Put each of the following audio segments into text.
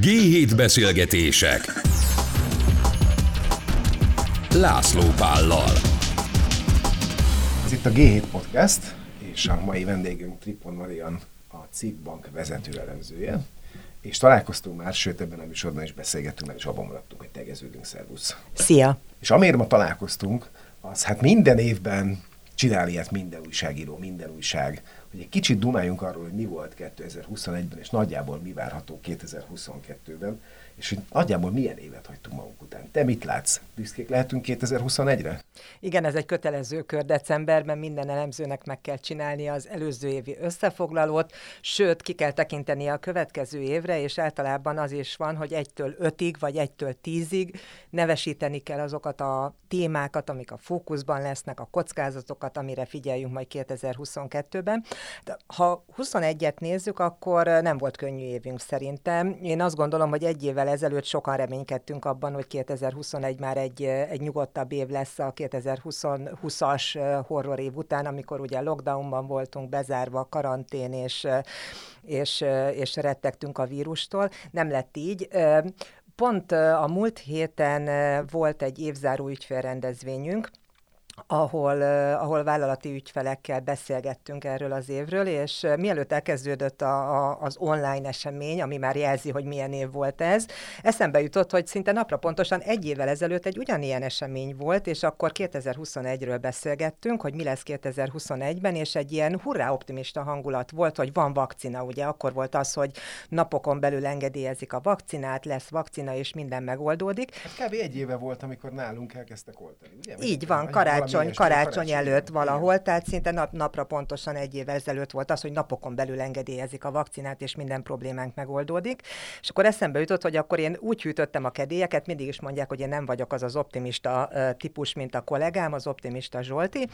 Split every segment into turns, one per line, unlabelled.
G7 beszélgetések László Pállal
Ez itt a G7 Podcast, és a mai vendégünk Tripon Marian, a CIP Bank vezető elemzője. És találkoztunk már, sőt ebben a műsorban is beszélgettünk, mert is abban maradtunk, hogy tegeződünk, szervusz.
Szia!
És amiért ma találkoztunk, az hát minden évben csinál ilyet minden újságíró, minden újság, hogy egy kicsit dumáljunk arról, hogy mi volt 2021-ben, és nagyjából mi várható 2022-ben, és hogy nagyjából milyen évet hagytunk magunk után. Te mit látsz? Büszkék lehetünk 2021-re?
Igen, ez egy kötelező kör decemberben, minden elemzőnek meg kell csinálni az előző évi összefoglalót, sőt, ki kell tekinteni a következő évre, és általában az is van, hogy egytől ötig, vagy egytől tízig nevesíteni kell azokat a témákat, amik a fókuszban lesznek, a kockázatokat, amire figyeljünk majd 2022-ben. De ha 21-et nézzük, akkor nem volt könnyű évünk szerintem. Én azt gondolom, hogy egy évvel ezelőtt sokan reménykedtünk abban, hogy 2021 már egy, egy nyugodtabb év lesz a 2020-as horror év után, amikor ugye lockdownban voltunk, bezárva, karantén, és, és, és rettegtünk a vírustól. Nem lett így. Pont a múlt héten volt egy évzáró ügyfélrendezvényünk, ahol, ahol vállalati ügyfelekkel beszélgettünk erről az évről, és mielőtt elkezdődött a, a, az online esemény, ami már jelzi, hogy milyen év volt ez, eszembe jutott, hogy szinte napra pontosan egy évvel ezelőtt egy ugyanilyen esemény volt, és akkor 2021-ről beszélgettünk, hogy mi lesz 2021-ben, és egy ilyen hurrá optimista hangulat volt, hogy van vakcina, ugye akkor volt az, hogy napokon belül engedélyezik a vakcinát, lesz vakcina, és minden megoldódik.
Hát kb. egy éve volt, amikor nálunk elkezdtek oltani, ugye?
Így van, karácsony karácsony, karácsony előtt valahol, igen. tehát szinte nap, napra pontosan egy évvel ezelőtt volt az, hogy napokon belül engedélyezik a vakcinát, és minden problémánk megoldódik. És akkor eszembe jutott, hogy akkor én úgy hűtöttem a kedélyeket, mindig is mondják, hogy én nem vagyok az az optimista típus, mint a kollégám, az optimista Zsolti,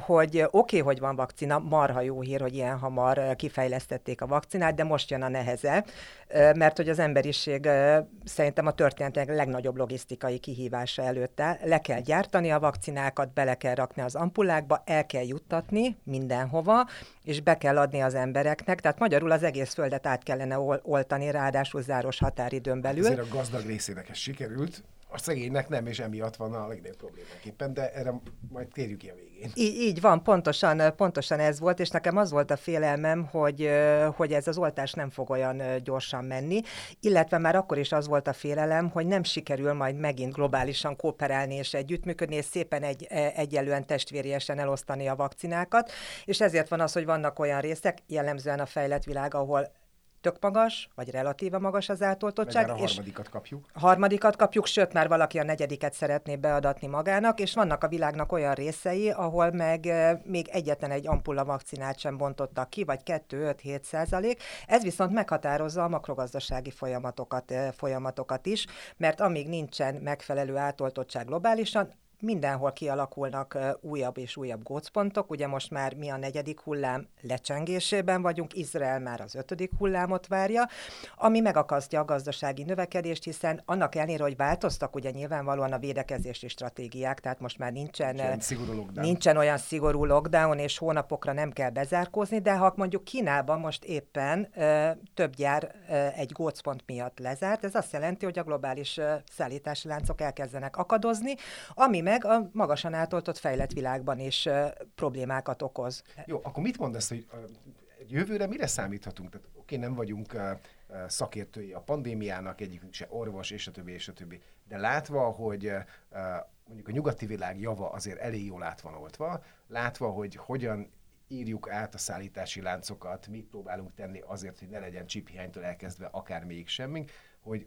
hogy oké, okay, hogy van vakcina, marha jó hír, hogy ilyen hamar kifejlesztették a vakcinát, de most jön a neheze, mert hogy az emberiség szerintem a történet legnagyobb logisztikai kihívása előtte le kell gyártani a vakcinát, ampulákat bele kell rakni az ampullákba, el kell juttatni mindenhova, és be kell adni az embereknek, tehát magyarul az egész földet át kellene oltani, ráadásul záros határidőn belül.
Ezért a gazdag részének ez sikerült, a szegénynek nem, és emiatt van a legnagyobb problémák de erre majd térjük ki a végén.
Így, így van, pontosan, pontosan ez volt, és nekem az volt a félelmem, hogy, hogy ez az oltás nem fog olyan gyorsan menni, illetve már akkor is az volt a félelem, hogy nem sikerül majd megint globálisan kooperálni és együttműködni, és szépen egy, e, egyelően testvériesen elosztani a vakcinákat, és ezért van az, hogy vannak olyan részek, jellemzően a fejlett világ, ahol tök magas, vagy relatíva magas az átoltottság.
Meg a harmadikat kapjuk.
Harmadikat kapjuk, sőt már valaki a negyediket szeretné beadatni magának, és vannak a világnak olyan részei, ahol meg még egyetlen egy ampulla vakcinát sem bontottak ki, vagy 2-5-7 százalék. Ez viszont meghatározza a makrogazdasági folyamatokat, folyamatokat is, mert amíg nincsen megfelelő átoltottság globálisan, mindenhol kialakulnak újabb és újabb gócpontok. Ugye most már mi a negyedik hullám lecsengésében vagyunk, Izrael már az ötödik hullámot várja, ami megakasztja a gazdasági növekedést, hiszen annak ellenére, hogy változtak ugye nyilvánvalóan a védekezési stratégiák, tehát most már nincsen,
nincsen,
nincsen olyan szigorú lockdown, és hónapokra nem kell bezárkózni, de ha mondjuk Kínában most éppen ö, több gyár ö, egy gócpont miatt lezárt, ez azt jelenti, hogy a globális ö, szállítási láncok elkezdenek akadozni, ami meg a magasan átoltott fejlett világban is problémákat okoz.
Jó, akkor mit mondasz, hogy uh, jövőre mire számíthatunk? Tehát oké, nem vagyunk szakértői a pandémiának, egyikünk se orvos, és a többi, és a többi. De látva, hogy mondjuk a nyugati világ java azért elég jól át van oltva, látva, hogy hogyan írjuk át a szállítási láncokat, mit próbálunk tenni azért, hogy ne legyen csiphiánytól elkezdve akár még semmink, hogy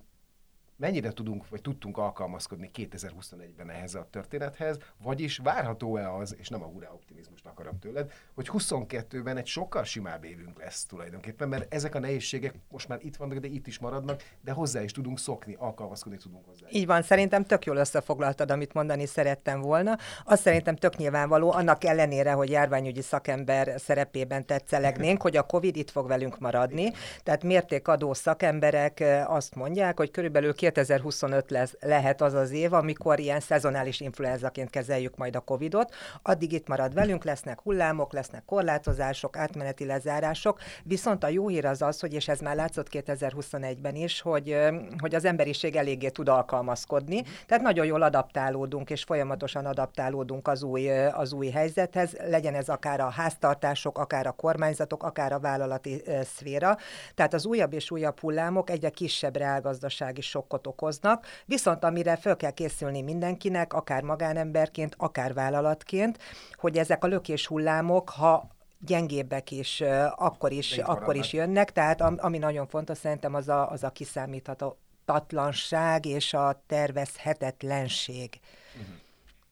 mennyire tudunk, vagy tudtunk alkalmazkodni 2021-ben ehhez a történethez, vagyis várható-e az, és nem a hurrá optimizmust akarom tőled, hogy 22-ben egy sokkal simább évünk lesz tulajdonképpen, mert ezek a nehézségek most már itt vannak, de itt is maradnak, de hozzá is tudunk szokni, alkalmazkodni tudunk hozzá.
Így van, szerintem tök jól összefoglaltad, amit mondani szerettem volna. Azt szerintem tök nyilvánvaló, annak ellenére, hogy járványügyi szakember szerepében tetszelegnénk, hogy a COVID itt fog velünk maradni. Tehát mértékadó szakemberek azt mondják, hogy körülbelül 2025 lesz, lehet az az év, amikor ilyen szezonális influenzaként kezeljük majd a Covid-ot. Addig itt marad velünk, lesznek hullámok, lesznek korlátozások, átmeneti lezárások, viszont a jó hír az az, hogy és ez már látszott 2021-ben is, hogy, hogy az emberiség eléggé tud alkalmazkodni, tehát nagyon jól adaptálódunk, és folyamatosan adaptálódunk az új, az új helyzethez, legyen ez akár a háztartások, akár a kormányzatok, akár a vállalati szféra. Tehát az újabb és újabb hullámok egyre kisebb reálgazdasági sokkot okoznak, viszont amire föl kell készülni mindenkinek, akár magánemberként, akár vállalatként, hogy ezek a lökés hullámok, ha gyengébbek is, akkor is, akkor is jönnek, tehát ami nagyon fontos szerintem az a, az a kiszámíthatatlanság és a tervezhetetlenség, uh-huh.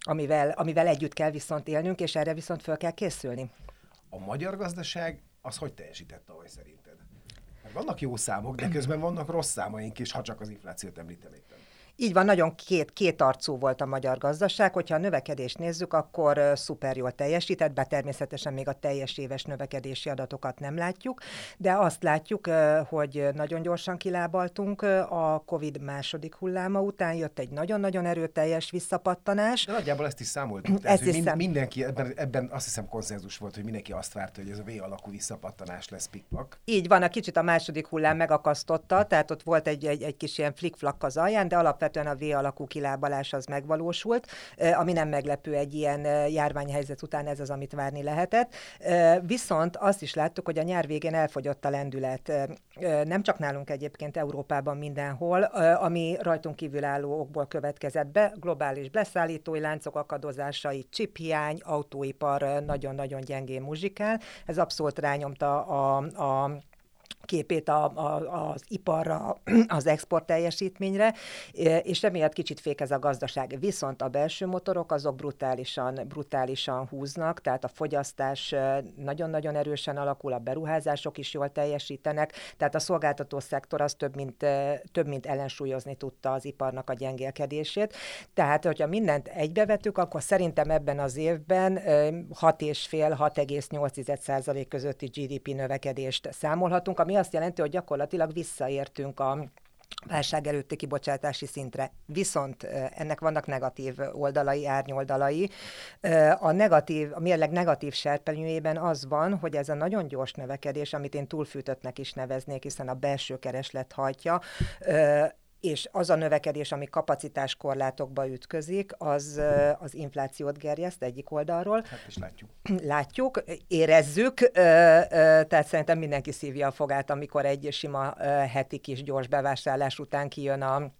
amivel, amivel együtt kell viszont élnünk, és erre viszont föl kell készülni.
A magyar gazdaság az hogy teljesített tavaly szerinted? Vannak jó számok, de közben vannak rossz számaink is, ha csak az inflációt említem éppen.
Így van, nagyon két, két arcú volt a magyar gazdaság. Hogyha a növekedést nézzük, akkor szuper jól teljesített, bár természetesen még a teljes éves növekedési adatokat nem látjuk, de azt látjuk, hogy nagyon gyorsan kilábaltunk a COVID második hulláma után, jött egy nagyon-nagyon erőteljes visszapattanás.
De nagyjából ezt is számoltuk.
Tehát, ezt mind,
mindenki, ebben, ebben azt hiszem konszenzus volt, hogy mindenki azt várta, hogy ez a V alakú visszapattanás lesz pikpak.
Így van, a kicsit a második hullám megakasztotta, tehát ott volt egy, egy, egy kis ilyen flick az alján, de alapvetően alapvetően a V alakú kilábalás az megvalósult, ami nem meglepő egy ilyen járványhelyzet után, ez az, amit várni lehetett. Viszont azt is láttuk, hogy a nyár végén elfogyott a lendület. Nem csak nálunk egyébként Európában mindenhol, ami rajtunk kívülálló okból következett be, globális beszállítói láncok akadozásai, csiphiány, autóipar nagyon-nagyon gyengén muzsikál. Ez abszolút rányomta a, a képét a, a, az iparra, az export teljesítményre, és emiatt kicsit fék ez a gazdaság. Viszont a belső motorok azok brutálisan, brutálisan húznak, tehát a fogyasztás nagyon-nagyon erősen alakul, a beruházások is jól teljesítenek, tehát a szolgáltató szektor az több mint, több mint ellensúlyozni tudta az iparnak a gyengélkedését. Tehát, hogyha mindent egybevetük, akkor szerintem ebben az évben 6,5-6,8% közötti GDP növekedést számolhatunk, ami azt jelenti, hogy gyakorlatilag visszaértünk a válság előtti kibocsátási szintre. Viszont ennek vannak negatív oldalai, árnyoldalai. A negatív, a mérleg negatív serpenyőjében az van, hogy ez a nagyon gyors növekedés, amit én túlfűtöttnek is neveznék, hiszen a belső kereslet hajtja, és az a növekedés, ami kapacitáskorlátokba ütközik, az az inflációt gerjeszt egyik oldalról.
Hát is látjuk.
Látjuk, érezzük, tehát szerintem mindenki szívja a fogát, amikor egy sima heti kis gyors bevásárlás után kijön a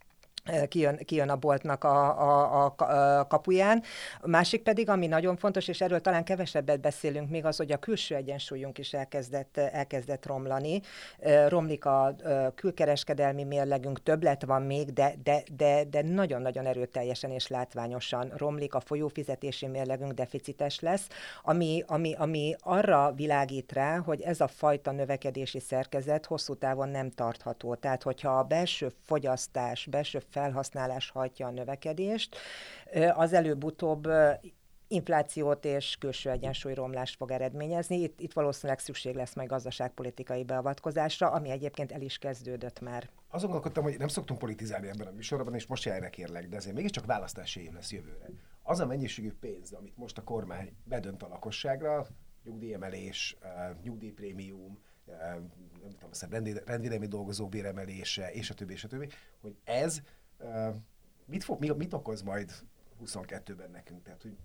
kijön, kijön a boltnak a, a, a, kapuján. A másik pedig, ami nagyon fontos, és erről talán kevesebbet beszélünk még, az, hogy a külső egyensúlyunk is elkezdett, elkezdett romlani. Romlik a külkereskedelmi mérlegünk, többlet van még, de, de, de, de nagyon-nagyon erőteljesen és látványosan romlik, a folyófizetési mérlegünk deficites lesz, ami, ami, ami arra világít rá, hogy ez a fajta növekedési szerkezet hosszú távon nem tartható. Tehát, hogyha a belső fogyasztás, belső felhasználás hajtja a növekedést, az előbb-utóbb inflációt és külső egyensúlyromlást fog eredményezni. Itt, itt valószínűleg szükség lesz majd gazdaságpolitikai beavatkozásra, ami egyébként el is kezdődött már.
Azon gondolkodtam, hogy nem szoktunk politizálni ebben a műsorban, és most erre kérlek, de azért mégiscsak választási év lesz jövőre. Az a mennyiségű pénz, amit most a kormány bedönt a lakosságra, nyugdíjemelés, nyugdíjprémium, nem tudom, rendvédelmi dolgozók béremelése, és a többi, és a többi, hogy ez mit, fog, mit okoz majd 22-ben nekünk? Tehát, hogy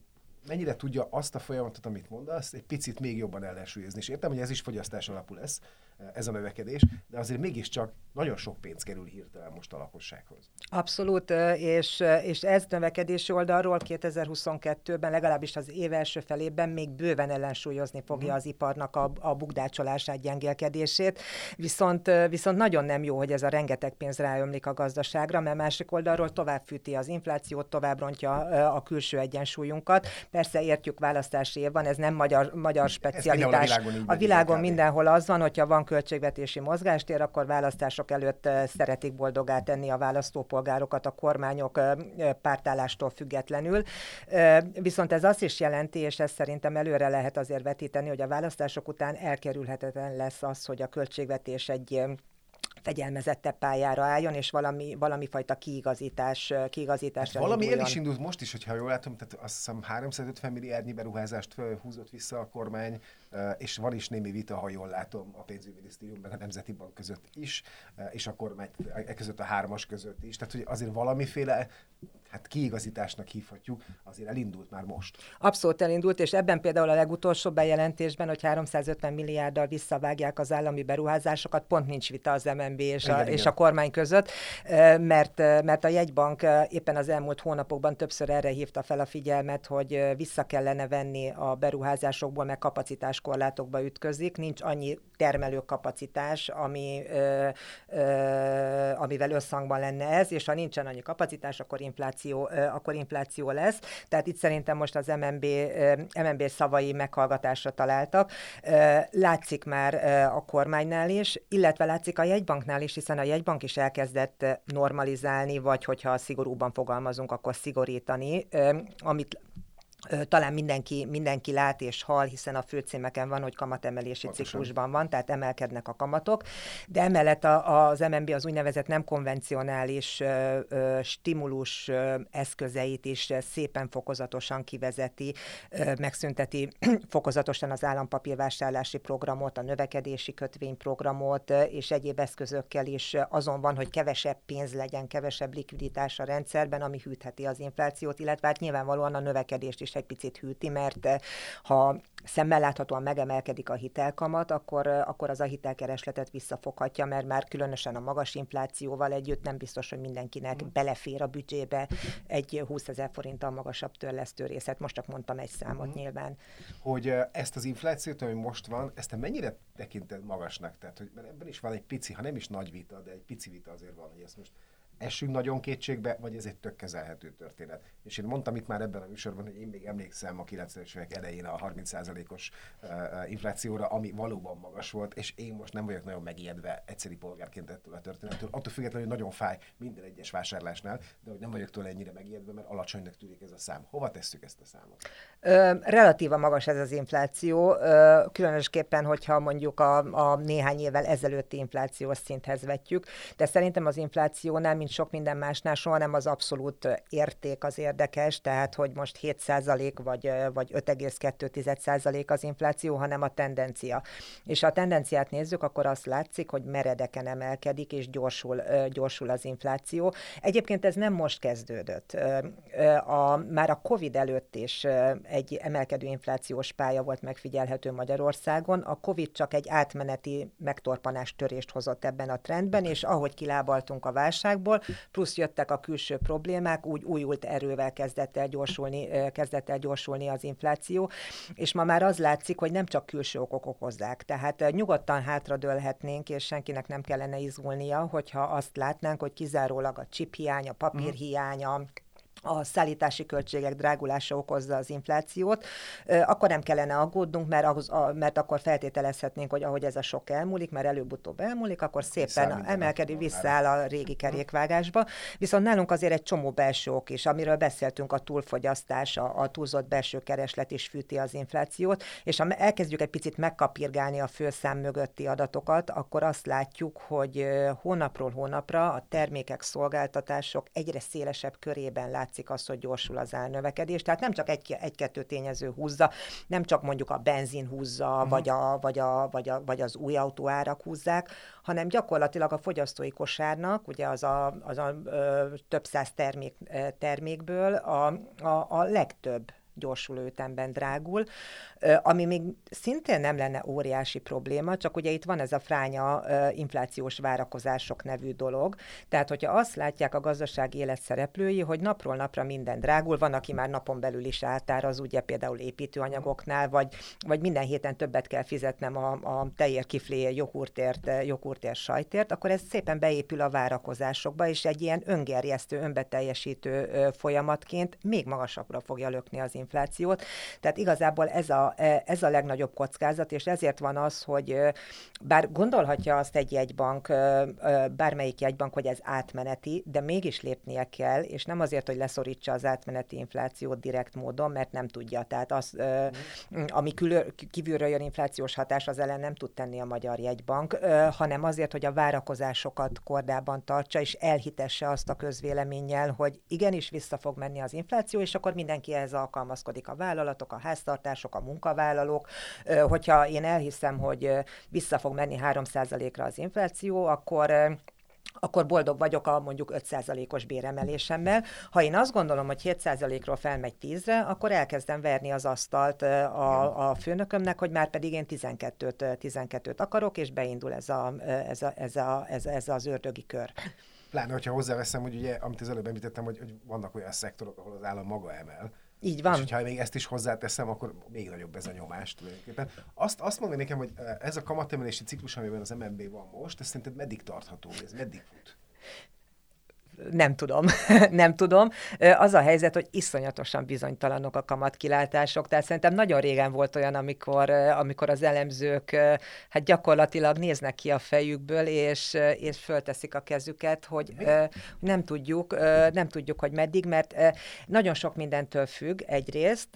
mennyire tudja azt a folyamatot, amit mondasz, egy picit még jobban ellensúlyozni. És értem, hogy ez is fogyasztás alapú lesz, ez a növekedés, de azért mégiscsak nagyon sok pénz kerül hirtelen most a lakossághoz.
Abszolút, és, és ez növekedési oldalról 2022-ben, legalábbis az év első felében még bőven ellensúlyozni fogja uh-huh. az iparnak a, a bukdácsolását, gyengélkedését, viszont, viszont nagyon nem jó, hogy ez a rengeteg pénz ráömlik a gazdaságra, mert másik oldalról tovább fűti az inflációt, tovább rontja a külső egyensúlyunkat. Persze értjük, választási év van, ez nem magyar, magyar specialitás.
A világon,
a világon mindenhol az van, hogyha van költségvetési mozgástér, akkor választások előtt szeretik boldogá tenni a választópolgárokat a kormányok pártállástól függetlenül. Viszont ez azt is jelenti, és ezt szerintem előre lehet azért vetíteni, hogy a választások után elkerülhetetlen lesz az, hogy a költségvetés egy fegyelmezettebb pályára álljon, és valami, valami fajta kiigazítás, kiigazításra
hát valami el is indult most is, hogyha jól látom, tehát azt hiszem 350 milliárdnyi beruházást húzott vissza a kormány, és van is némi vita, ha jól látom, a pénzügyminisztérium meg a Nemzeti Bank között is, és a kormány e között a hármas között is. Tehát, hogy azért valamiféle hát kiigazításnak hívhatjuk, azért elindult már most.
Abszolút elindult, és ebben például a legutolsó bejelentésben, hogy 350 milliárddal visszavágják az állami beruházásokat, pont nincs vita az MNB és, igen, a, igen. és a kormány között, mert, mert a jegybank éppen az elmúlt hónapokban többször erre hívta fel a figyelmet, hogy vissza kellene venni a beruházásokból, meg kapacitáskorlátokba ütközik, nincs annyi termelőkapacitás, ami, ö, ö, amivel összhangban lenne ez, és ha nincsen annyi kapacitás, akkor infláció, akkor infláció lesz. Tehát itt szerintem most az MNB, ö, MNB szavai meghallgatásra találtak. Ö, látszik már a kormánynál is, illetve látszik a jegybanknál is, hiszen a jegybank is elkezdett normalizálni, vagy hogyha szigorúban fogalmazunk, akkor szigorítani, amit talán mindenki, mindenki lát és hall, hiszen a főcímeken van, hogy kamatemelési Pontosan. ciklusban van, tehát emelkednek a kamatok, de emellett a, az MNB az úgynevezett nem konvencionális ö, ö, stimulus ö, eszközeit is szépen fokozatosan kivezeti, ö, megszünteti fokozatosan az állampapírvásárlási programot, a növekedési kötvényprogramot, és egyéb eszközökkel is azon van, hogy kevesebb pénz legyen, kevesebb likviditás a rendszerben, ami hűtheti az inflációt, illetve hát nyilvánvalóan a növekedést is is egy picit hűti, mert eh, ha szemmel láthatóan megemelkedik a hitelkamat, akkor, eh, akkor az a hitelkeresletet visszafoghatja, mert már különösen a magas inflációval együtt nem biztos, hogy mindenkinek mm. belefér a büdzsébe egy 20 ezer forinttal magasabb törlesztő részet. Most csak mondtam egy számot mm. nyilván.
Hogy eh, ezt az inflációt, ami most van, ezt te mennyire tekinted magasnak? Tehát, hogy ebben is van egy pici, ha nem is nagy vita, de egy pici vita azért van, hogy ezt most essünk nagyon kétségbe, vagy ez egy tök kezelhető történet. És én mondtam itt már ebben a műsorban, hogy én még emlékszem a 90-es évek elején a 30%-os uh, inflációra, ami valóban magas volt, és én most nem vagyok nagyon megijedve egyszeri polgárként ettől a történettől. Attól függetlenül, hogy nagyon fáj minden egyes vásárlásnál, de hogy nem vagyok tőle ennyire megijedve, mert alacsonynak tűnik ez a szám. Hova tesszük ezt a számot?
Relatíva magas ez az infláció, ö, különösképpen, hogyha mondjuk a, a néhány évvel ezelőtti inflációs szinthez vetjük, de szerintem az inflációnál, mint sok minden másnál soha nem az abszolút érték az érdekes, tehát hogy most 7% vagy, vagy 5,2% az infláció, hanem a tendencia. És ha a tendenciát nézzük, akkor azt látszik, hogy meredeken emelkedik, és gyorsul, gyorsul az infláció. Egyébként ez nem most kezdődött. A, már a COVID előtt is egy emelkedő inflációs pálya volt megfigyelhető Magyarországon. A COVID csak egy átmeneti megtorpanás törést hozott ebben a trendben, és ahogy kilábaltunk a válságból, plusz jöttek a külső problémák, úgy újult erővel kezdett el gyorsulni, kezdett el gyorsulni az infláció, és ma már az látszik, hogy nem csak külső okok okozzák. Tehát nyugodtan hátradőlhetnénk, és senkinek nem kellene izgulnia, hogyha azt látnánk, hogy kizárólag a chip hiány, a papír hiánya, a szállítási költségek drágulása okozza az inflációt, akkor nem kellene aggódnunk, mert, az, a, mert akkor feltételezhetnénk, hogy ahogy ez a sok elmúlik, mert előbb-utóbb elmúlik, akkor szépen emelkedik, visszaáll a régi kerékvágásba. Viszont nálunk azért egy csomó belső ok is, amiről beszéltünk, a túlfogyasztás, a, a túlzott belső kereslet is fűti az inflációt, és ha elkezdjük egy picit megkapirgálni a főszám mögötti adatokat, akkor azt látjuk, hogy hónapról hónapra a termékek, szolgáltatások egyre szélesebb körében lát látszik az, hogy gyorsul az elnövekedés. Tehát nem csak egy, egy-kettő tényező húzza, nem csak mondjuk a benzin húzza, uh-huh. vagy, a, vagy, a, vagy, a, vagy az új autóárak húzzák, hanem gyakorlatilag a fogyasztói kosárnak, ugye az a, az a ö, több száz termék, termékből a, a, a legtöbb gyorsuló ütemben drágul, ami még szintén nem lenne óriási probléma, csak ugye itt van ez a fránya inflációs várakozások nevű dolog. Tehát, hogyha azt látják a gazdasági élet szereplői, hogy napról napra minden drágul, van, aki már napon belül is átáraz, ugye például építőanyagoknál, vagy, vagy minden héten többet kell fizetnem a, a tejér, kiflé, joghurtért, joghurtért, sajtért, akkor ez szépen beépül a várakozásokba, és egy ilyen öngerjesztő, önbeteljesítő folyamatként még magasabbra fogja lökni az inflációt. Tehát igazából ez a, ez a legnagyobb kockázat, és ezért van az, hogy bár gondolhatja azt egy jegybank, bármelyik jegybank, hogy ez átmeneti, de mégis lépnie kell, és nem azért, hogy leszorítsa az átmeneti inflációt direkt módon, mert nem tudja. Tehát az, ami külön, kívülről jön inflációs hatás, az ellen nem tud tenni a magyar jegybank, hanem azért, hogy a várakozásokat kordában tartsa, és elhitesse azt a közvéleménnyel, hogy igenis vissza fog menni az infláció, és akkor mindenki ehhez alkalmazkodik, a vállalatok, a háztartások, a munkavállalók. Hogyha én elhiszem, hogy vissza fog menni 3%-ra az infláció, akkor akkor boldog vagyok a mondjuk 5%-os béremelésemmel. Ha én azt gondolom, hogy 7%-ról felmegy 10-re, akkor elkezdem verni az asztalt a, a főnökömnek, hogy már pedig én 12-t, 12 akarok, és beindul ez, a, ez, a, ez, a, ez, ez az ördögi kör.
Pláne, hogyha hozzáveszem, hogy ugye, amit az előbb említettem, hogy, hogy vannak olyan szektorok, ahol az állam maga emel,
így van.
És ha még ezt is hozzáteszem, akkor még nagyobb ez a nyomás tulajdonképpen. Azt, azt mondom nekem, hogy ez a kamatemelési ciklus, amiben az MNB van most, ez szerinted meddig tartható, ez meddig fut?
Nem tudom, nem tudom. Az a helyzet, hogy iszonyatosan bizonytalanok a kamatkilátások, tehát szerintem nagyon régen volt olyan, amikor, amikor az elemzők hát gyakorlatilag néznek ki a fejükből, és, és fölteszik a kezüket, hogy nem tudjuk, nem tudjuk, hogy meddig, mert nagyon sok mindentől függ egyrészt,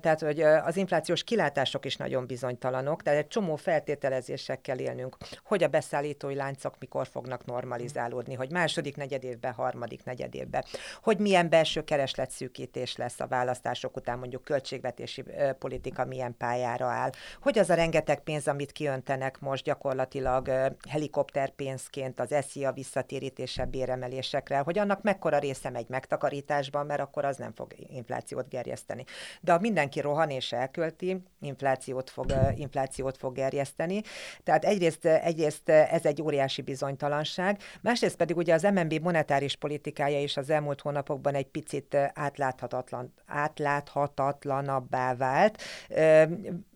tehát hogy az inflációs kilátások is nagyon bizonytalanok, tehát egy csomó feltételezésekkel élnünk, hogy a beszállítói láncok mikor fognak normalizálódni, hogy második negyedévben harmadik negyedévben. Hogy milyen belső keresletszűkítés lesz a választások után, mondjuk költségvetési politika milyen pályára áll. Hogy az a rengeteg pénz, amit kiöntenek most gyakorlatilag helikopterpénzként az SZIA visszatérítése béremelésekre, hogy annak mekkora része megy megtakarításban, mert akkor az nem fog inflációt gerjeszteni. De ha mindenki rohan és elkölti, inflációt fog, inflációt fog gerjeszteni. Tehát egyrészt, egyrészt ez egy óriási bizonytalanság, másrészt pedig ugye az MNB monetáris politikája is az elmúlt hónapokban egy picit átláthatatlan, átláthatatlanabbá vált.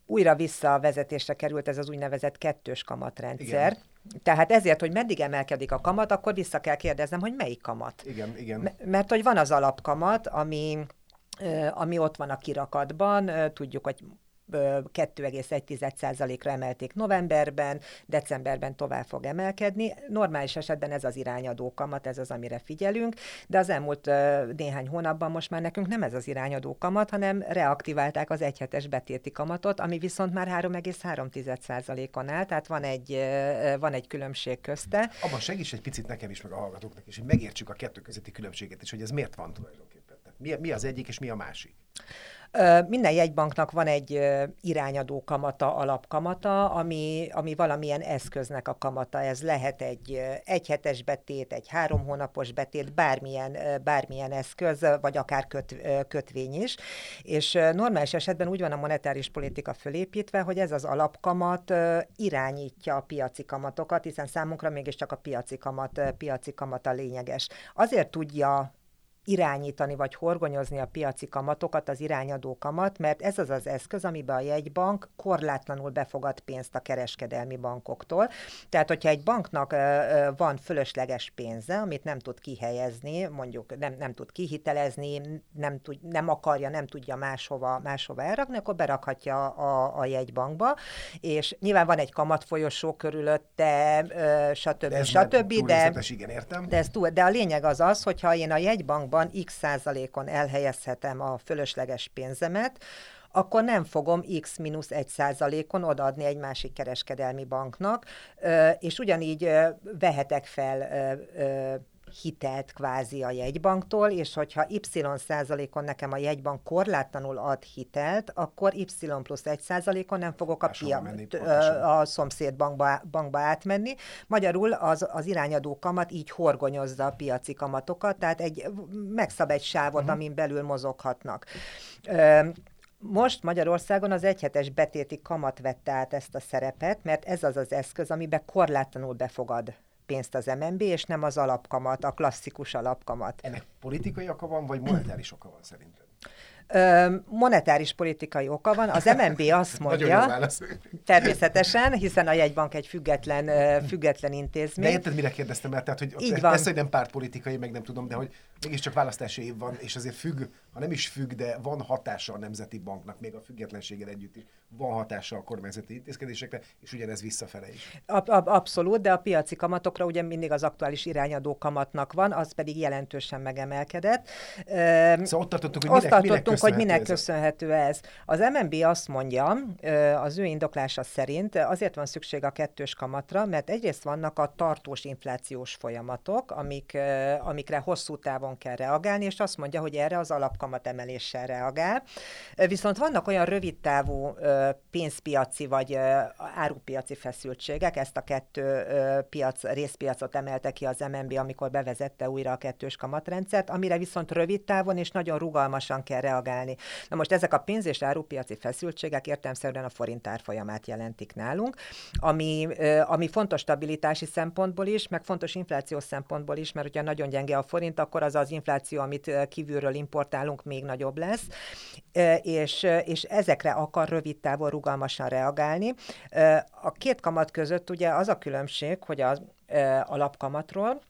Újra vissza a vezetésre került ez az úgynevezett kettős kamatrendszer. Igen. Tehát ezért, hogy meddig emelkedik a kamat, akkor vissza kell kérdeznem, hogy melyik kamat.
Igen, igen.
M- mert hogy van az alapkamat, ami ami ott van a kirakatban, tudjuk, hogy 2,1%-ra emelték novemberben, decemberben tovább fog emelkedni. Normális esetben ez az irányadó kamat, ez az, amire figyelünk, de az elmúlt néhány hónapban most már nekünk nem ez az irányadó kamat, hanem reaktiválták az egyhetes betéti kamatot, ami viszont már 3,3%-on áll, tehát van egy, van egy különbség közte.
Abban segíts egy picit nekem is, meg a hallgatóknak is, hogy megértsük a kettő közötti különbséget, és hogy ez miért van tulajdonképpen. Mi, mi az egyik, és mi a másik?
Minden jegybanknak van egy irányadó kamata, alapkamata, ami, ami valamilyen eszköznek a kamata. Ez lehet egy egyhetes betét, egy három hónapos betét, bármilyen, bármilyen eszköz, vagy akár köt, kötvény is. És normális esetben úgy van a monetáris politika fölépítve, hogy ez az alapkamat irányítja a piaci kamatokat, hiszen számunkra mégiscsak a piaci kamat, piaci kamat a lényeges. Azért tudja irányítani vagy horgonyozni a piaci kamatokat, az irányadó kamat, mert ez az az eszköz, amiben a jegybank korlátlanul befogad pénzt a kereskedelmi bankoktól. Tehát, hogyha egy banknak van fölösleges pénze, amit nem tud kihelyezni, mondjuk nem, nem tud kihitelezni, nem, tud, nem akarja, nem tudja máshova, máshova elrakni, akkor berakhatja a, a jegybankba, és nyilván van egy kamatfolyosó körülötte, stb.
De
stb.
De, igen, értem.
De, ez túl, de a lényeg az az, hogyha én a jegybankban bankban x százalékon elhelyezhetem a fölösleges pénzemet, akkor nem fogom x mínusz egy százalékon odaadni egy másik kereskedelmi banknak, és ugyanígy vehetek fel hitelt kvázi a jegybanktól, és hogyha Y százalékon nekem a jegybank korlátlanul ad hitelt, akkor Y plusz egy százalékon nem fogok a, pia, a szomszéd bankba, bankba átmenni. Magyarul az, az irányadó kamat így horgonyozza a piaci kamatokat, tehát egy, megszab egy sávot, uh-huh. amin belül mozoghatnak. Most Magyarországon az egyhetes betéti kamat vette át ezt a szerepet, mert ez az az eszköz, amiben korlátlanul befogad pénzt az MNB, és nem az alapkamat, a klasszikus alapkamat.
Ennek politikai oka van, vagy monetáris oka van szerinted?
Monetáris politikai oka van. Az MNB azt mondja, természetesen, hiszen a jegybank egy független, független intézmény.
De érted, mire kérdeztem el? Tehát, hogy Így van. persze, hogy nem pártpolitikai, meg nem tudom, de hogy mégiscsak választási év van, és azért függ, ha nem is függ, de van hatása a Nemzeti Banknak, még a függetlenséggel együtt is van hatása a kormányzati intézkedésekre, és ugyanez visszafele is.
Ab, ab, abszolút, de a piaci kamatokra ugye mindig az aktuális irányadó kamatnak van, az pedig jelentősen megemelkedett.
Szóval ott tartottunk, hogy minek,
tartottunk, minek hogy minek köszönhető ez. Az MNB azt mondja, az ő indoklása szerint azért van szükség a kettős kamatra, mert egyrészt vannak a tartós inflációs folyamatok, amik, amikre hosszú távon kell reagálni, és azt mondja, hogy erre az alapkamat emeléssel reagál. Viszont vannak olyan rövid távú pénzpiaci vagy árupiaci feszültségek, ezt a kettő piac, részpiacot emelte ki az MNB, amikor bevezette újra a kettős kamatrendszert, amire viszont rövid távon és nagyon rugalmasan kell reagálni. Na most ezek a pénz- és árupiaci feszültségek értelmszerűen a forint árfolyamát jelentik nálunk, ami, ami fontos stabilitási szempontból is, meg fontos inflációs szempontból is, mert hogyha nagyon gyenge a forint, akkor az az infláció, amit kívülről importálunk, még nagyobb lesz, és, és ezekre akar rövid távon rugalmasan reagálni. A két kamat között ugye az a különbség, hogy az alapkamatról,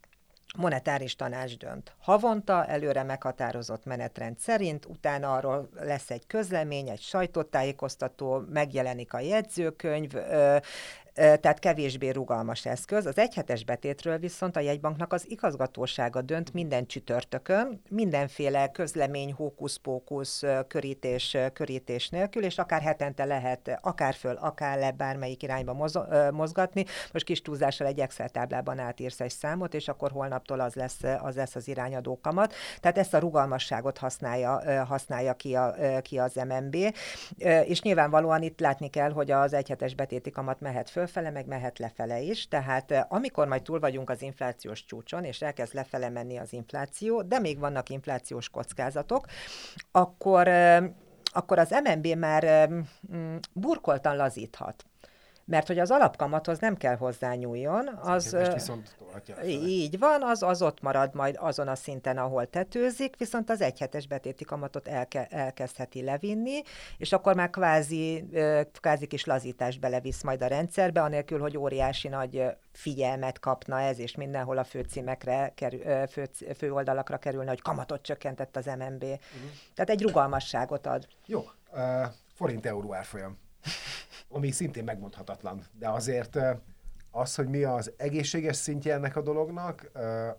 monetáris tanács dönt. Havonta előre meghatározott menetrend szerint, utána arról lesz egy közlemény, egy sajtótájékoztató, megjelenik a jegyzőkönyv, tehát kevésbé rugalmas eszköz. Az egyhetes betétről viszont a jegybanknak az igazgatósága dönt minden csütörtökön, mindenféle közlemény, hókusz-pókusz, körítés, körítés nélkül, és akár hetente lehet akár föl, akár le bármelyik irányba mozgatni. Most kis túlzással egy Excel táblában átírsz egy számot, és akkor holnaptól az lesz az, lesz az irányadó kamat. Tehát ezt a rugalmasságot használja, használja ki, a, ki az MNB, és nyilvánvalóan itt látni kell, hogy az egyhetes betéti kamat mehet föl, fölfele, meg mehet lefele is, tehát eh, amikor majd túl vagyunk az inflációs csúcson, és elkezd lefele menni az infláció, de még vannak inflációs kockázatok, akkor, eh, akkor az MNB már eh, mm, burkoltan lazíthat mert hogy az alapkamathoz nem kell hozzányúljon, az...
viszont
így van, az, az ott marad majd azon a szinten, ahol tetőzik, viszont az egyhetes betéti kamatot elke, elkezdheti levinni, és akkor már kvázi, kvázi kis lazítást belevisz majd a rendszerbe, anélkül, hogy óriási nagy figyelmet kapna ez, és mindenhol a főcímekre, kerül, fő, főoldalakra kerülne, hogy kamatot csökkentett az MNB. Uh-huh. Mhm. Tehát egy rugalmasságot ad.
Jó, uh, forint-euró árfolyam ami szintén megmondhatatlan. De azért az, hogy mi az egészséges szintje ennek a dolognak,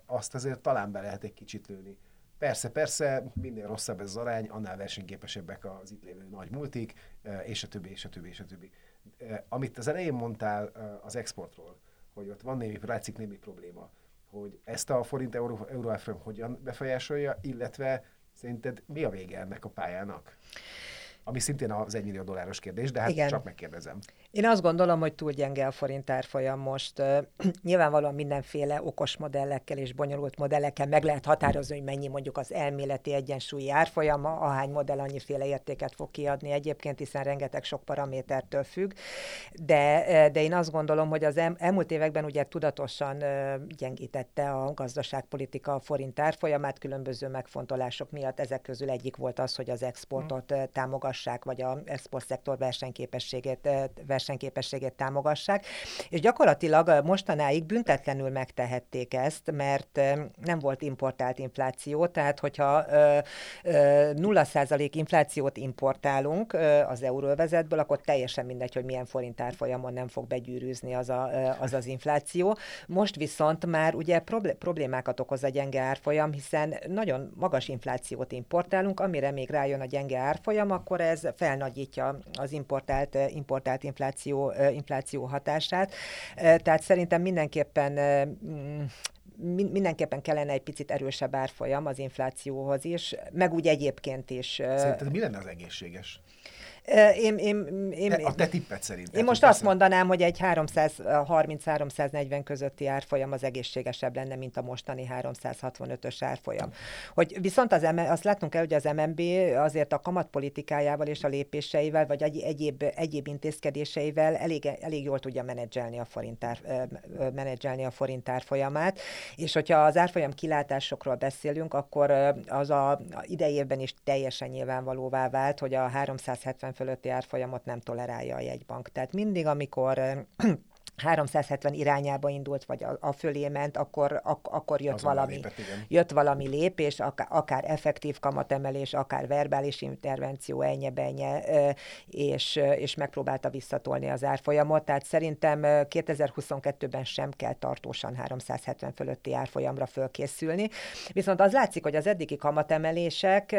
azt azért talán be lehet egy kicsit lőni. Persze, persze, minél rosszabb ez az arány, annál versenyképesebbek az itt lévő nagy multik, és a többi, és a többi, és a többi. Amit az elején mondtál az exportról, hogy ott van némi, látszik némi probléma, hogy ezt a forint euró, euró hogyan befolyásolja, illetve szerinted mi a vége ennek a pályának? Ami szintén az 1 millió dolláros kérdés, de hát Igen. csak megkérdezem.
Én azt gondolom, hogy túl gyenge a forint árfolyam most. Nyilvánvalóan mindenféle okos modellekkel és bonyolult modellekkel meg lehet határozni, hogy mennyi mondjuk az elméleti egyensúlyi árfolyama, ahány modell annyiféle értéket fog kiadni egyébként, hiszen rengeteg sok paramétertől függ. De, de én azt gondolom, hogy az el, elmúlt években ugye tudatosan gyengítette a gazdaságpolitika a forint árfolyamát különböző megfontolások miatt. Ezek közül egyik volt az, hogy az exportot hmm. Támogassák, vagy a export szektor versenyképességét versenyképességét támogassák, és gyakorlatilag mostanáig büntetlenül megtehették ezt, mert nem volt importált infláció, tehát hogyha 0% inflációt importálunk az euróvezetből, akkor teljesen mindegy, hogy milyen forint árfolyamon nem fog begyűrűzni az, a, az az infláció. Most viszont már ugye problémákat okoz a gyenge árfolyam, hiszen nagyon magas inflációt importálunk, amire még rájön a gyenge árfolyam, akkor ez felnagyítja az importált, importált inflációt infláció, infláció hatását. Tehát szerintem mindenképpen mm, mindenképpen kellene egy picit erősebb árfolyam az inflációhoz is, meg úgy egyébként is.
Szerinted mi lenne az egészséges?
Én, én, én,
a te tippet szerint.
Én most azt mondanám, hogy egy 330-340 közötti árfolyam az egészségesebb lenne, mint a mostani 365-ös árfolyam. Hogy viszont az, azt látnunk kell, hogy az MNB azért a kamatpolitikájával és a lépéseivel, vagy egyéb, egyéb intézkedéseivel elég, elég jól tudja menedzselni a forint, ár, menedzselni a forint árfolyamát, és hogyha az árfolyam kilátásokról beszélünk, akkor az a idejében is teljesen nyilvánvalóvá vált, hogy a 370 fölötti árfolyamot nem tolerálja a jegybank. Tehát mindig, amikor 370 irányába indult, vagy a, a fölé ment, akkor, ak, akkor jött, valami, lépett, jött valami lépés, akár, akár effektív kamatemelés, akár verbális intervenció, ennyi benye, és, és megpróbálta visszatolni az árfolyamot. Tehát szerintem 2022-ben sem kell tartósan 370 fölötti árfolyamra fölkészülni. Viszont az látszik, hogy az eddigi kamatemelések,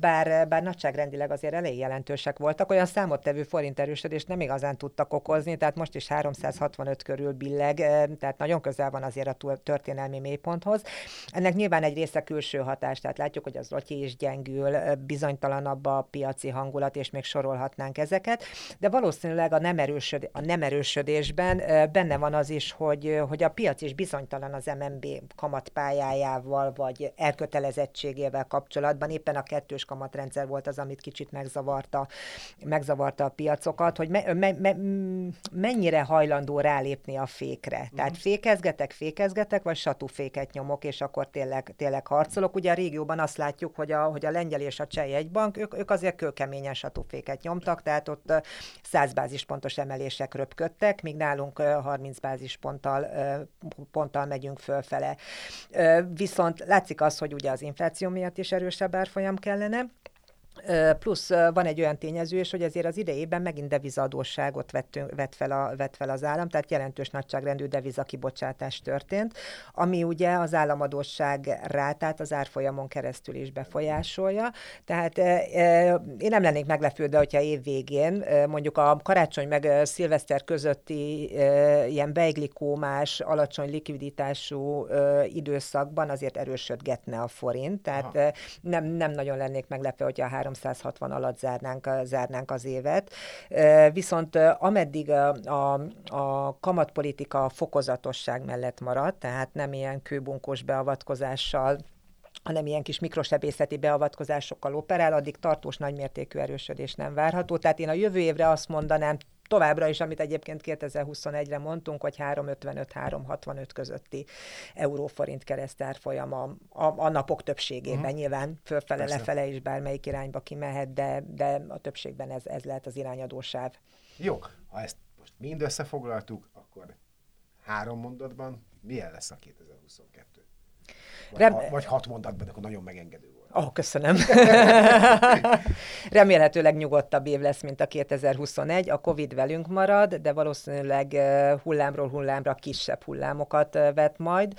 bár, bár nagyságrendileg azért elég jelentősek voltak, olyan számottevő forint erősödést nem igazán tudtak okozni, tehát most is 300 165 körül billeg, tehát nagyon közel van azért a történelmi mélyponthoz. Ennek nyilván egy része külső hatás, tehát látjuk, hogy az Rotyi is gyengül, bizonytalanabb a piaci hangulat, és még sorolhatnánk ezeket, de valószínűleg a nem, erősöd, a nem erősödésben benne van az is, hogy, hogy a piac is bizonytalan az MNB kamatpályájával, vagy elkötelezettségével kapcsolatban. Éppen a kettős kamatrendszer volt az, amit kicsit megzavarta, megzavarta a piacokat, hogy me, me, me, mennyire hajlandó hajlandó rálépni a fékre. Uh-huh. Tehát fékezgetek, fékezgetek, vagy satúféket nyomok, és akkor tényleg, tényleg harcolok. Ugye a régióban azt látjuk, hogy a, hogy a lengyel és a cseh egybank, ők, ők azért kőkeményen satúféket nyomtak, tehát ott 100 bázispontos emelések röpködtek, míg nálunk 30 bázisponttal ponttal megyünk fölfele. Viszont látszik az, hogy ugye az infláció miatt is erősebb árfolyam kellene, Plusz van egy olyan tényező is, hogy azért az idejében megint devizadóságot vettünk, vett, fel a, vett fel az állam, tehát jelentős nagyságrendű devizakibocsátás történt, ami ugye az államadóság rátát az árfolyamon keresztül is befolyásolja. Tehát én nem lennék meglepődve, hogyha év végén mondjuk a karácsony meg szilveszter közötti ilyen beiglikómás, alacsony likviditású időszakban azért erősödgetne a forint, tehát nem, nem nagyon lennék meglepve, hogyha a 360 alatt zárnánk, zárnánk az évet. Viszont ameddig a, a, kamatpolitika fokozatosság mellett maradt, tehát nem ilyen kőbunkós beavatkozással hanem ilyen kis mikrosebészeti beavatkozásokkal operál, addig tartós nagymértékű erősödés nem várható. Tehát én a jövő évre azt mondanám, továbbra is, amit egyébként 2021-re mondtunk, hogy 355-365 közötti euróforint keresztárfolyam a, a, a napok többségében. Uh-huh. Nyilván fölfele, Persze. lefele is bármelyik irányba kimehet, de, de a többségben ez, ez lehet az irányadósáv.
Jó, ha ezt most mind összefoglaltuk, akkor három mondatban milyen lesz a 2022? Vagy, Rem... ha, vagy hat mondatban, akkor nagyon megengedő
oh, köszönöm. Remélhetőleg nyugodtabb év lesz, mint a 2021. A Covid velünk marad, de valószínűleg hullámról hullámra kisebb hullámokat vet majd.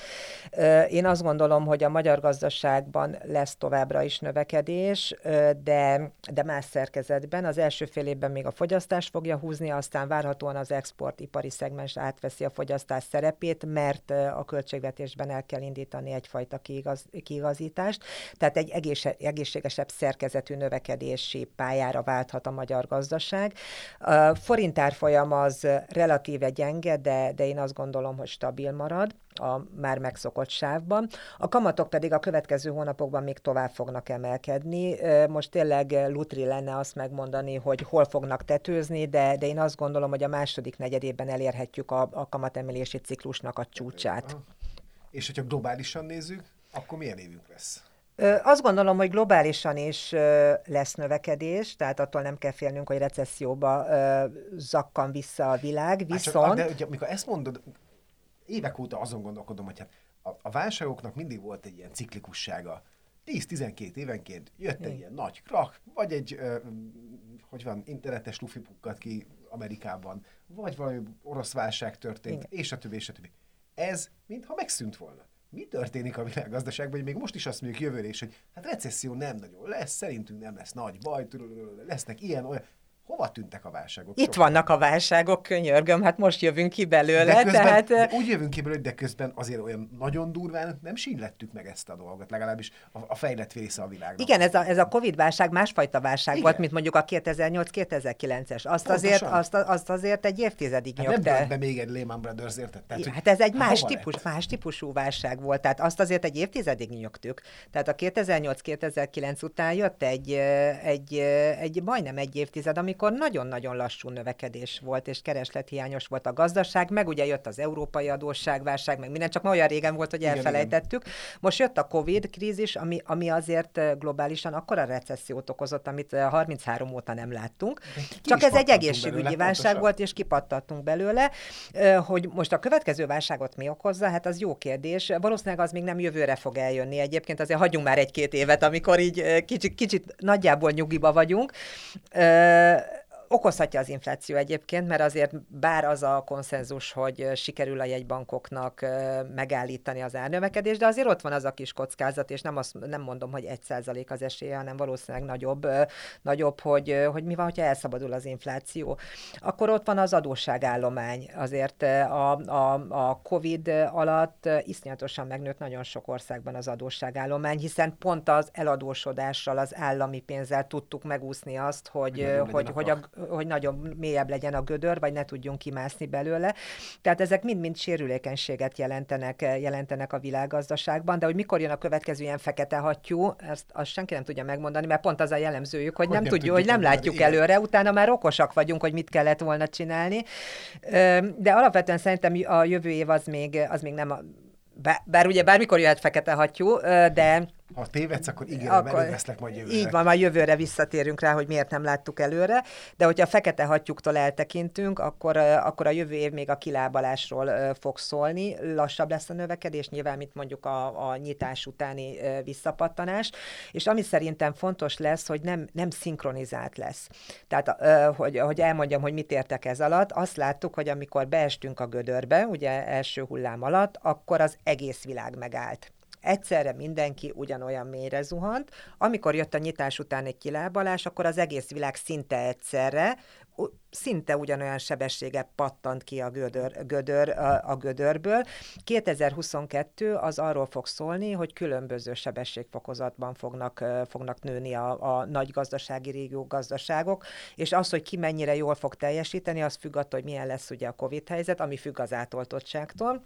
Én azt gondolom, hogy a magyar gazdaságban lesz továbbra is növekedés, de, de más szerkezetben. Az első fél évben még a fogyasztás fogja húzni, aztán várhatóan az exportipari szegmens átveszi a fogyasztás szerepét, mert a költségvetésben el kell indítani egyfajta kiigaz, kiigazítást. Tehát egy egész, egészségesebb szerkezetű növekedési pályára válthat a magyar gazdaság. A forintárfolyam az relatíve gyenge, de, de én azt gondolom, hogy stabil marad a már megszokott sávban. A kamatok pedig a következő hónapokban még tovább fognak emelkedni. Most tényleg lutri lenne azt megmondani, hogy hol fognak tetőzni, de, de én azt gondolom, hogy a második negyedében elérhetjük a, a kamatemelési ciklusnak a csúcsát.
És hogyha globálisan nézzük, akkor milyen évünk lesz?
Azt gondolom, hogy globálisan is lesz növekedés, tehát attól nem kell félnünk, hogy recesszióba zakkan vissza a világ, viszont... Hát
csak, de ugye, amikor ezt mondod, évek óta azon gondolkodom, hogy hát a, a válságoknak mindig volt egy ilyen ciklikussága. 10-12 évenként jött egy ilyen nagy krak, vagy egy, ö, hogy van, internetes lufi pukkat ki Amerikában, vagy valami orosz válság történt, Igen. és a többi, és a többi. Ez mintha megszűnt volna mi történik a világgazdaságban, hogy még most is azt mondjuk jövőre is, hogy hát recesszió nem nagyon lesz, szerintünk nem lesz nagy baj, lesznek ilyen, olyan. Hova tűntek a válságok?
Itt vannak a válságok, könyörgöm, hát most jövünk ki belőle.
De közben,
tehát,
de úgy jövünk ki belőle, de közben azért olyan nagyon durván nem sílettük meg ezt a dolgot, legalábbis a, a fejlett része a világnak.
Igen, ez a, ez a Covid-válság másfajta válság Igen. volt, mint mondjuk a 2008-2009-es. Azt azért, azt, azt azért egy évtizedig
hát
nyögte.
Nem be még egy Lehman Brothers, érted?
Tehát, hát ez egy más, típus, más típusú válság volt, tehát azt azért egy évtizedig nyögtük. Tehát a 2008-2009 után jött egy, egy, egy majdnem egy évtized, amikor nagyon-nagyon lassú növekedés volt, és kereslethiányos volt a gazdaság, meg ugye jött az európai adósságválság, meg minden, csak ma olyan régen volt, hogy elfelejtettük. Igen. Most jött a Covid krízis, ami, ami azért globálisan akkora recessziót okozott, amit 33 óta nem láttunk. Csak ez egy egészségügyi belőle, válság pontosan. volt, és kipattattunk belőle. Hogy most a következő válságot mi okozza, hát az jó kérdés. Valószínűleg az még nem jövőre fog eljönni. Egyébként azért hagyjunk már egy-két évet, amikor így kicsit, kicsit nagyjából nyugiba vagyunk okozhatja az infláció egyébként, mert azért bár az a konszenzus, hogy sikerül a jegybankoknak megállítani az árnövekedést, de azért ott van az a kis kockázat, és nem, azt, nem mondom, hogy egy százalék az esélye, hanem valószínűleg nagyobb, nagyobb hogy, hogy mi van, hogyha elszabadul az infláció. Akkor ott van az adósságállomány. Azért a, a, a COVID alatt iszonyatosan megnőtt nagyon sok országban az adósságállomány, hiszen pont az eladósodással, az állami pénzzel tudtuk megúszni azt, hogy, hogy, hogy, hogy a, hogy nagyon mélyebb legyen a gödör, vagy ne tudjunk kimászni belőle. Tehát ezek mind-mind sérülékenységet jelentenek, jelentenek a világgazdaságban, de hogy mikor jön a következő ilyen fekete hattyú, ezt azt senki nem tudja megmondani, mert pont az a jellemzőjük, hogy, hogy nem, nem tudjuk, hogy nem látjuk igen. előre, utána már okosak vagyunk, hogy mit kellett volna csinálni. De alapvetően szerintem a jövő év az még, az még nem a, bár ugye bármikor jöhet fekete hattyú, de
ha tévedsz, akkor igen, akkor veszlek majd jövőre.
Így van, majd jövőre visszatérünk rá, hogy miért nem láttuk előre, de hogyha a fekete hattyúktól eltekintünk, akkor, akkor a jövő év még a kilábalásról fog szólni, lassabb lesz a növekedés, nyilván, mint mondjuk a, a nyitás utáni visszapattanás, és ami szerintem fontos lesz, hogy nem, nem szinkronizált lesz. Tehát, hogy, hogy elmondjam, hogy mit értek ez alatt, azt láttuk, hogy amikor beestünk a gödörbe, ugye első hullám alatt, akkor az egész világ megállt egyszerre mindenki ugyanolyan mélyre zuhant. Amikor jött a nyitás után egy kilábalás, akkor az egész világ szinte egyszerre, szinte ugyanolyan sebessége pattant ki a, gödör, gödör, a, gödörből. 2022 az arról fog szólni, hogy különböző sebességfokozatban fognak, fognak nőni a, a nagy gazdasági régió gazdaságok, és az, hogy ki mennyire jól fog teljesíteni, az függ attól, hogy milyen lesz ugye a COVID helyzet, ami függ az átoltottságtól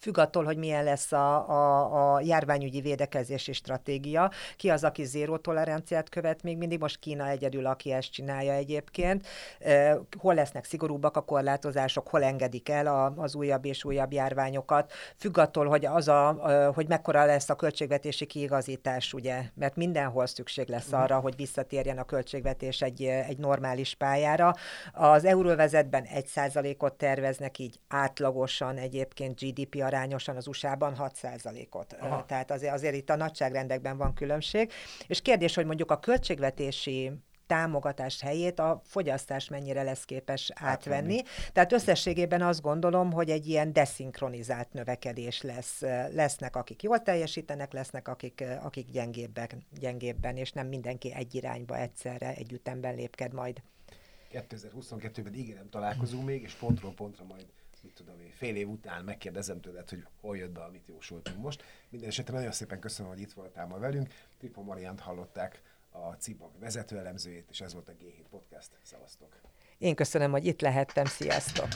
függ attól, hogy milyen lesz a, a, a járványügyi védekezési stratégia. Ki az, aki zéró toleranciát követ még mindig, most Kína egyedül, aki ezt csinálja egyébként. Hol lesznek szigorúbbak a korlátozások, hol engedik el a, az újabb és újabb járványokat. Függ attól, hogy, az a, hogy mekkora lesz a költségvetési kiigazítás, ugye, mert mindenhol szükség lesz mhm. arra, hogy visszatérjen a költségvetés egy, egy normális pályára. Az euróvezetben egy százalékot terveznek így átlagosan egyébként GDP arányosan az USA-ban 6%-ot. Aha. Tehát azért, azért itt a nagyságrendekben van különbség. És kérdés, hogy mondjuk a költségvetési támogatás helyét a fogyasztás mennyire lesz képes átvenni. átvenni. Tehát összességében azt gondolom, hogy egy ilyen deszinkronizált növekedés lesz. Lesznek, akik jól teljesítenek, lesznek, akik, akik gyengébbek, gyengébben, és nem mindenki egy irányba egyszerre, egy ütemben lépked majd.
2022-ben ígérem találkozunk még, és pontról pontra majd mit tudom én, fél év után megkérdezem tőled, hogy hol jött be, amit jósoltunk most. Minden esetre nagyon szépen köszönöm, hogy itt voltál ma velünk. Tripo Mariant hallották a CIBAG vezetőelemzőjét, és ez volt a G7 Podcast. Szevasztok!
Én köszönöm, hogy itt lehettem. Sziasztok!